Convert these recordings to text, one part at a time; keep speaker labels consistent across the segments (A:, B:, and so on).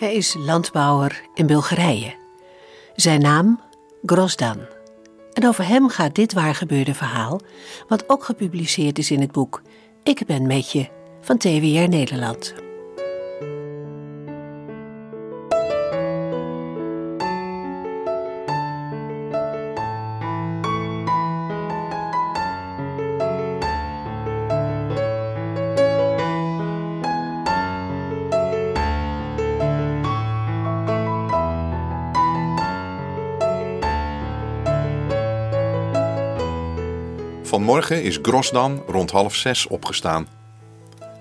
A: Hij is landbouwer in Bulgarije. Zijn naam Grosdan. En over hem gaat dit waargebeurde verhaal, wat ook gepubliceerd is in het boek Ik ben met je van TWR Nederland.
B: Vanmorgen is Grosdan rond half zes opgestaan.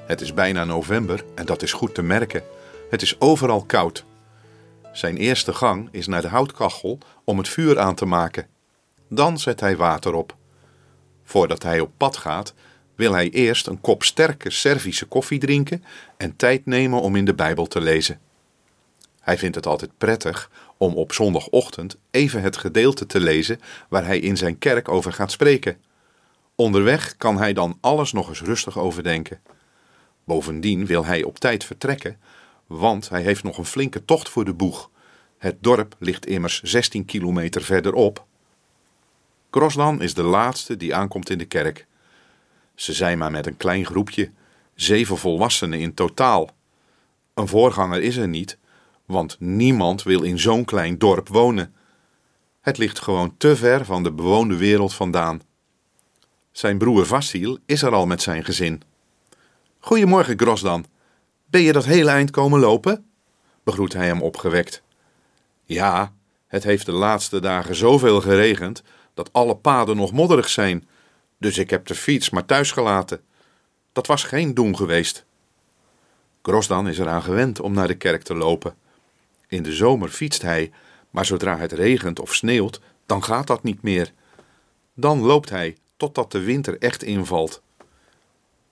B: Het is bijna november en dat is goed te merken. Het is overal koud. Zijn eerste gang is naar de houtkachel om het vuur aan te maken. Dan zet hij water op. Voordat hij op pad gaat, wil hij eerst een kop sterke Servische koffie drinken en tijd nemen om in de Bijbel te lezen. Hij vindt het altijd prettig om op zondagochtend even het gedeelte te lezen waar hij in zijn kerk over gaat spreken. Onderweg kan hij dan alles nog eens rustig overdenken. Bovendien wil hij op tijd vertrekken, want hij heeft nog een flinke tocht voor de boeg. Het dorp ligt immers 16 kilometer verderop. Grosdan is de laatste die aankomt in de kerk. Ze zijn maar met een klein groepje, zeven volwassenen in totaal. Een voorganger is er niet, want niemand wil in zo'n klein dorp wonen. Het ligt gewoon te ver van de bewoonde wereld vandaan. Zijn broer Vassil is er al met zijn gezin. Goedemorgen, Grosdan. Ben je dat hele eind komen lopen? begroet hij hem opgewekt. Ja, het heeft de laatste dagen zoveel geregend dat alle paden nog modderig zijn, dus ik heb de fiets maar thuis gelaten. Dat was geen doen geweest. Grosdan is eraan gewend om naar de kerk te lopen. In de zomer fietst hij, maar zodra het regent of sneeuwt, dan gaat dat niet meer. Dan loopt hij totdat de winter echt invalt.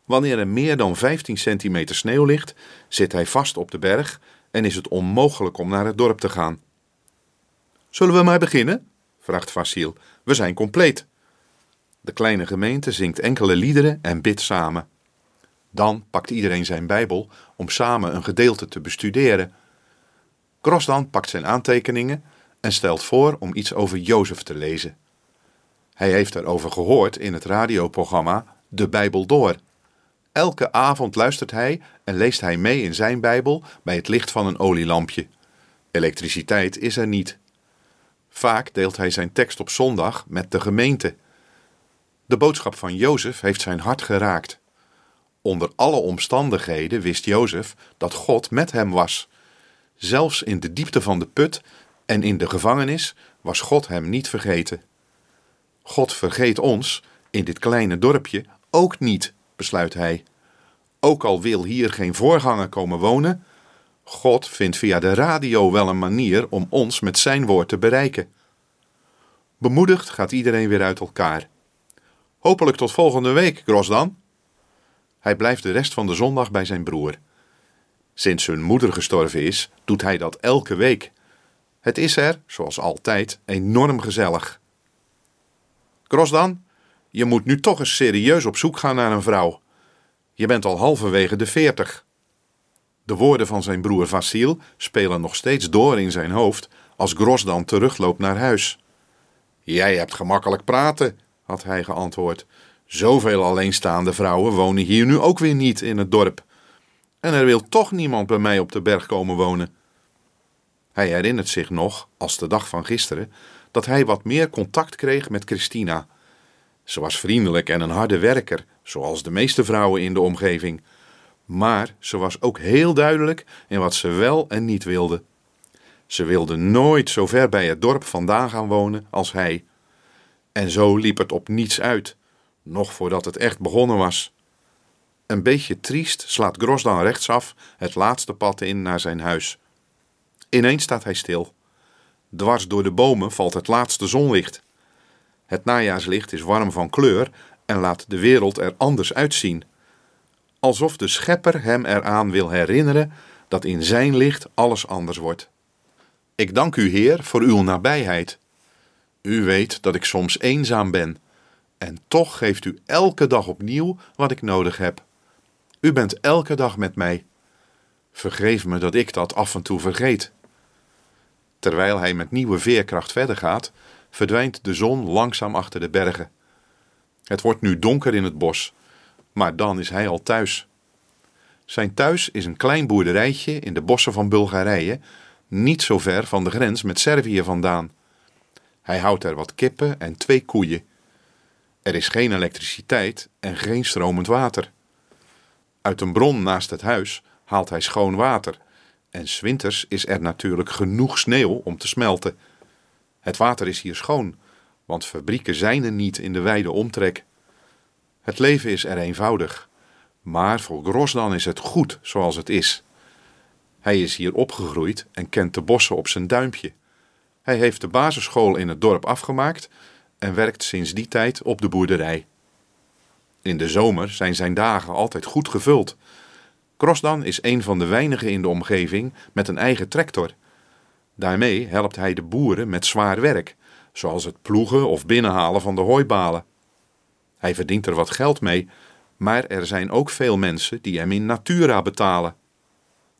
B: Wanneer er meer dan 15 centimeter sneeuw ligt, zit hij vast op de berg en is het onmogelijk om naar het dorp te gaan. Zullen we maar beginnen? vraagt Vassil. We zijn compleet. De kleine gemeente zingt enkele liederen en bidt samen. Dan pakt iedereen zijn Bijbel om samen een gedeelte te bestuderen. Grosdan pakt zijn aantekeningen en stelt voor om iets over Jozef te lezen. Hij heeft erover gehoord in het radioprogramma De Bijbel Door. Elke avond luistert hij en leest hij mee in zijn Bijbel bij het licht van een olielampje. Elektriciteit is er niet. Vaak deelt hij zijn tekst op zondag met de gemeente. De boodschap van Jozef heeft zijn hart geraakt. Onder alle omstandigheden wist Jozef dat God met hem was. Zelfs in de diepte van de put en in de gevangenis was God hem niet vergeten. God vergeet ons, in dit kleine dorpje, ook niet, besluit hij. Ook al wil hier geen voorganger komen wonen, God vindt via de radio wel een manier om ons met zijn woord te bereiken. Bemoedigd gaat iedereen weer uit elkaar. Hopelijk tot volgende week, Grosdan. Hij blijft de rest van de zondag bij zijn broer. Sinds hun moeder gestorven is, doet hij dat elke week. Het is er, zoals altijd, enorm gezellig. Grosdan, je moet nu toch eens serieus op zoek gaan naar een vrouw. Je bent al halverwege de veertig. De woorden van zijn broer Vassil spelen nog steeds door in zijn hoofd als Grosdan terugloopt naar huis. Jij hebt gemakkelijk praten, had hij geantwoord. Zoveel alleenstaande vrouwen wonen hier nu ook weer niet in het dorp. En er wil toch niemand bij mij op de berg komen wonen. Hij herinnert zich nog, als de dag van gisteren, dat hij wat meer contact kreeg met Christina. Ze was vriendelijk en een harde werker, zoals de meeste vrouwen in de omgeving. Maar ze was ook heel duidelijk in wat ze wel en niet wilde. Ze wilde nooit zo ver bij het dorp vandaan gaan wonen als hij. En zo liep het op niets uit, nog voordat het echt begonnen was. Een beetje triest slaat Grosdan rechtsaf het laatste pad in naar zijn huis. Ineens staat hij stil. Dwars door de bomen valt het laatste zonlicht. Het najaarslicht is warm van kleur en laat de wereld er anders uitzien. Alsof de schepper hem eraan wil herinneren dat in zijn licht alles anders wordt. Ik dank u, Heer, voor uw nabijheid. U weet dat ik soms eenzaam ben, en toch geeft u elke dag opnieuw wat ik nodig heb. U bent elke dag met mij. Vergeef me dat ik dat af en toe vergeet. Terwijl hij met nieuwe veerkracht verder gaat, verdwijnt de zon langzaam achter de bergen. Het wordt nu donker in het bos, maar dan is hij al thuis. Zijn thuis is een klein boerderijtje in de bossen van Bulgarije, niet zo ver van de grens met Servië vandaan. Hij houdt er wat kippen en twee koeien. Er is geen elektriciteit en geen stromend water. Uit een bron naast het huis haalt hij schoon water. En zwinters is er natuurlijk genoeg sneeuw om te smelten. Het water is hier schoon, want fabrieken zijn er niet in de wijde omtrek. Het leven is er eenvoudig, maar voor Grosdan is het goed zoals het is. Hij is hier opgegroeid en kent de bossen op zijn duimpje. Hij heeft de basisschool in het dorp afgemaakt en werkt sinds die tijd op de boerderij. In de zomer zijn zijn dagen altijd goed gevuld. Grosdan is een van de weinigen in de omgeving met een eigen tractor. Daarmee helpt hij de boeren met zwaar werk, zoals het ploegen of binnenhalen van de hooibalen. Hij verdient er wat geld mee, maar er zijn ook veel mensen die hem in natura betalen.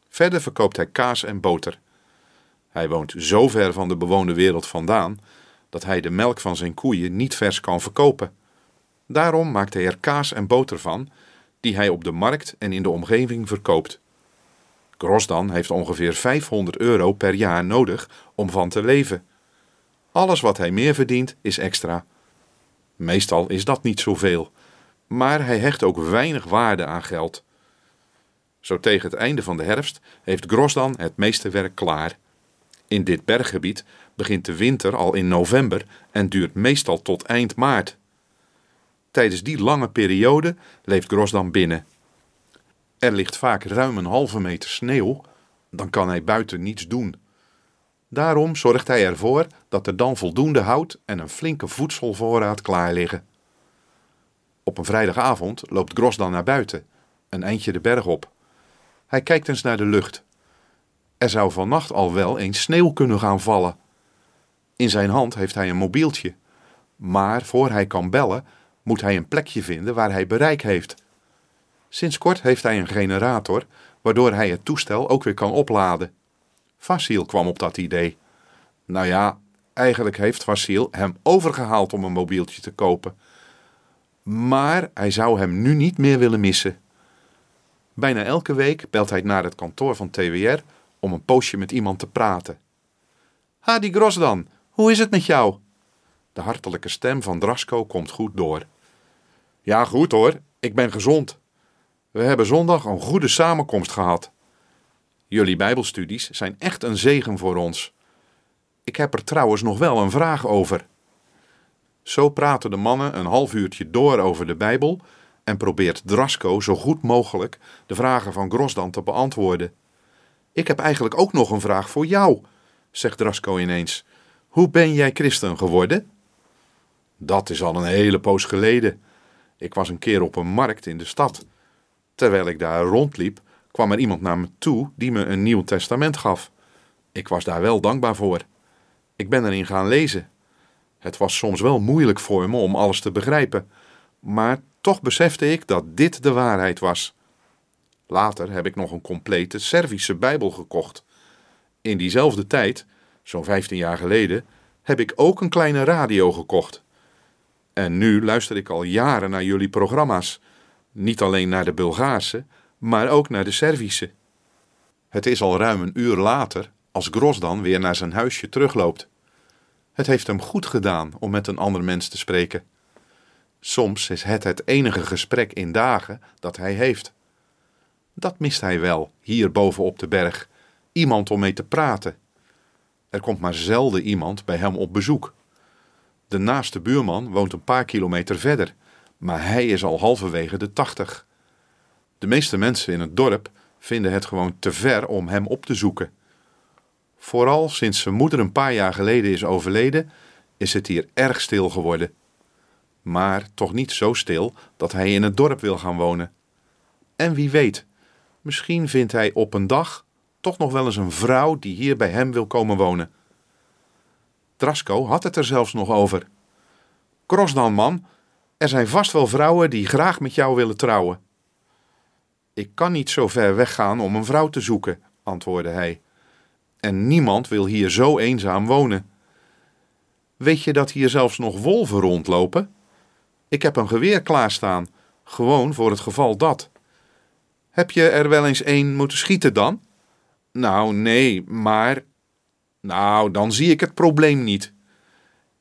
B: Verder verkoopt hij kaas en boter. Hij woont zo ver van de bewoonde wereld vandaan dat hij de melk van zijn koeien niet vers kan verkopen. Daarom maakt hij er kaas en boter van, die hij op de markt en in de omgeving verkoopt. Grosdan heeft ongeveer 500 euro per jaar nodig om van te leven. Alles wat hij meer verdient is extra. Meestal is dat niet zoveel, maar hij hecht ook weinig waarde aan geld. Zo tegen het einde van de herfst heeft Grosdan het meeste werk klaar. In dit berggebied begint de winter al in november en duurt meestal tot eind maart. Tijdens die lange periode leeft Grosdan binnen. Er ligt vaak ruim een halve meter sneeuw, dan kan hij buiten niets doen. Daarom zorgt hij ervoor dat er dan voldoende hout en een flinke voedselvoorraad klaar liggen. Op een vrijdagavond loopt Grosdan naar buiten, een eindje de berg op. Hij kijkt eens naar de lucht. Er zou vannacht al wel eens sneeuw kunnen gaan vallen. In zijn hand heeft hij een mobieltje. Maar voor hij kan bellen, moet hij een plekje vinden waar hij bereik heeft. Sinds kort heeft hij een generator, waardoor hij het toestel ook weer kan opladen. Vasil kwam op dat idee. Nou ja, eigenlijk heeft Vasil hem overgehaald om een mobieltje te kopen. Maar hij zou hem nu niet meer willen missen. Bijna elke week belt hij naar het kantoor van TWR om een poosje met iemand te praten. Hadi Grosdan, hoe is het met jou? De hartelijke stem van Drasko komt goed door. Ja, goed hoor, ik ben gezond. We hebben zondag een goede samenkomst gehad. Jullie Bijbelstudies zijn echt een zegen voor ons. Ik heb er trouwens nog wel een vraag over. Zo praten de mannen een half uurtje door over de Bijbel en probeert Drasko zo goed mogelijk de vragen van Grosdan te beantwoorden. Ik heb eigenlijk ook nog een vraag voor jou, zegt Drasko ineens. Hoe ben jij christen geworden? Dat is al een hele poos geleden. Ik was een keer op een markt in de stad. Terwijl ik daar rondliep, kwam er iemand naar me toe die me een nieuw testament gaf. Ik was daar wel dankbaar voor. Ik ben erin gaan lezen. Het was soms wel moeilijk voor me om alles te begrijpen, maar toch besefte ik dat dit de waarheid was. Later heb ik nog een complete Servische Bijbel gekocht. In diezelfde tijd, zo'n 15 jaar geleden, heb ik ook een kleine radio gekocht. En nu luister ik al jaren naar jullie programma's. Niet alleen naar de Bulgaarse, maar ook naar de Servische. Het is al ruim een uur later als Grosdan weer naar zijn huisje terugloopt. Het heeft hem goed gedaan om met een ander mens te spreken. Soms is het het enige gesprek in dagen dat hij heeft. Dat mist hij wel, hier boven op de berg. Iemand om mee te praten. Er komt maar zelden iemand bij hem op bezoek. De naaste buurman woont een paar kilometer verder, maar hij is al halverwege de tachtig. De meeste mensen in het dorp vinden het gewoon te ver om hem op te zoeken. Vooral sinds zijn moeder een paar jaar geleden is overleden, is het hier erg stil geworden. Maar toch niet zo stil dat hij in het dorp wil gaan wonen. En wie weet, misschien vindt hij op een dag toch nog wel eens een vrouw die hier bij hem wil komen wonen. Drasko had het er zelfs nog over. Kros dan, man. Er zijn vast wel vrouwen die graag met jou willen trouwen. Ik kan niet zo ver weggaan om een vrouw te zoeken, antwoordde hij. En niemand wil hier zo eenzaam wonen. Weet je dat hier zelfs nog wolven rondlopen? Ik heb een geweer klaarstaan, gewoon voor het geval dat. Heb je er wel eens een moeten schieten dan? Nou, nee, maar. Nou, dan zie ik het probleem niet.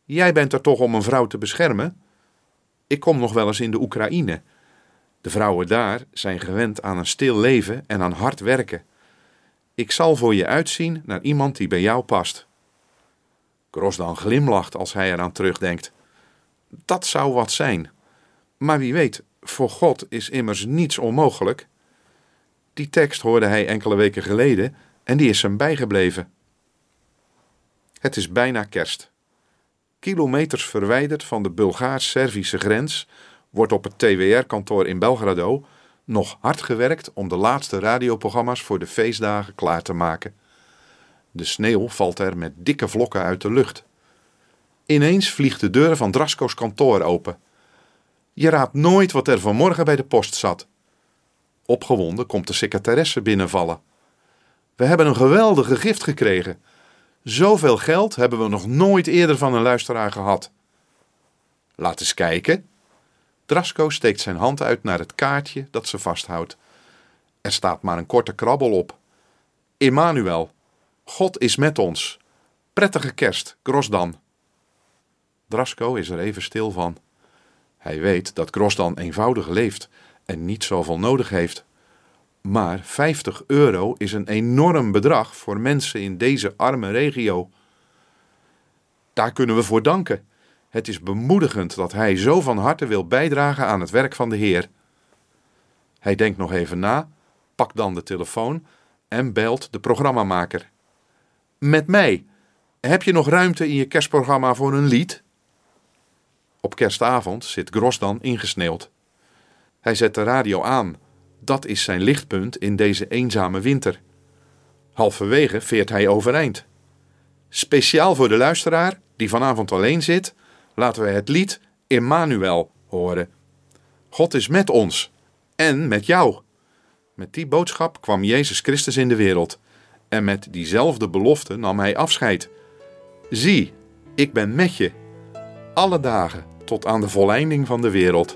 B: Jij bent er toch om een vrouw te beschermen? Ik kom nog wel eens in de Oekraïne. De vrouwen daar zijn gewend aan een stil leven en aan hard werken. Ik zal voor je uitzien naar iemand die bij jou past. Grosdan glimlacht als hij eraan terugdenkt. Dat zou wat zijn. Maar wie weet, voor God is immers niets onmogelijk. Die tekst hoorde hij enkele weken geleden en die is hem bijgebleven. Het is bijna kerst. Kilometers verwijderd van de Bulgaars-Servische grens wordt op het TWR-kantoor in Belgrado nog hard gewerkt om de laatste radioprogramma's voor de feestdagen klaar te maken. De sneeuw valt er met dikke vlokken uit de lucht. Ineens vliegt de deur van Drasko's kantoor open. Je raadt nooit wat er vanmorgen bij de post zat. Opgewonden komt de secretaresse binnenvallen. We hebben een geweldige gift gekregen. Zoveel geld hebben we nog nooit eerder van een luisteraar gehad. Laat eens kijken. Drasko steekt zijn hand uit naar het kaartje dat ze vasthoudt. Er staat maar een korte krabbel op. Immanuel, God is met ons. Prettige kerst, Grosdan. Drasko is er even stil van. Hij weet dat Grosdan eenvoudig leeft en niet zoveel nodig heeft. Maar 50 euro is een enorm bedrag voor mensen in deze arme regio. Daar kunnen we voor danken. Het is bemoedigend dat hij zo van harte wil bijdragen aan het werk van de Heer. Hij denkt nog even na, pakt dan de telefoon en belt de programmamaker. Met mij. Heb je nog ruimte in je kerstprogramma voor een lied? Op kerstavond zit Grosdan ingesneeuwd. Hij zet de radio aan. Dat is zijn lichtpunt in deze eenzame winter. Halverwege veert hij overeind. Speciaal voor de luisteraar, die vanavond alleen zit, laten we het lied Immanuel horen. God is met ons en met jou. Met die boodschap kwam Jezus Christus in de wereld. En met diezelfde belofte nam hij afscheid. Zie, ik ben met je, alle dagen tot aan de volleinding van de wereld.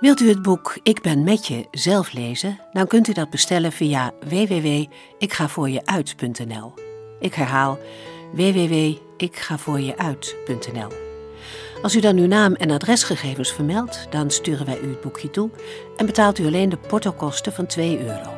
A: Wilt u het boek Ik ben met je zelf lezen? Dan kunt u dat bestellen via www.ikgavoorjeuit.nl. Ik herhaal www.ikgavoorjeuit.nl. Als u dan uw naam en adresgegevens vermeldt, dan sturen wij u het boekje toe en betaalt u alleen de portokosten van 2 euro.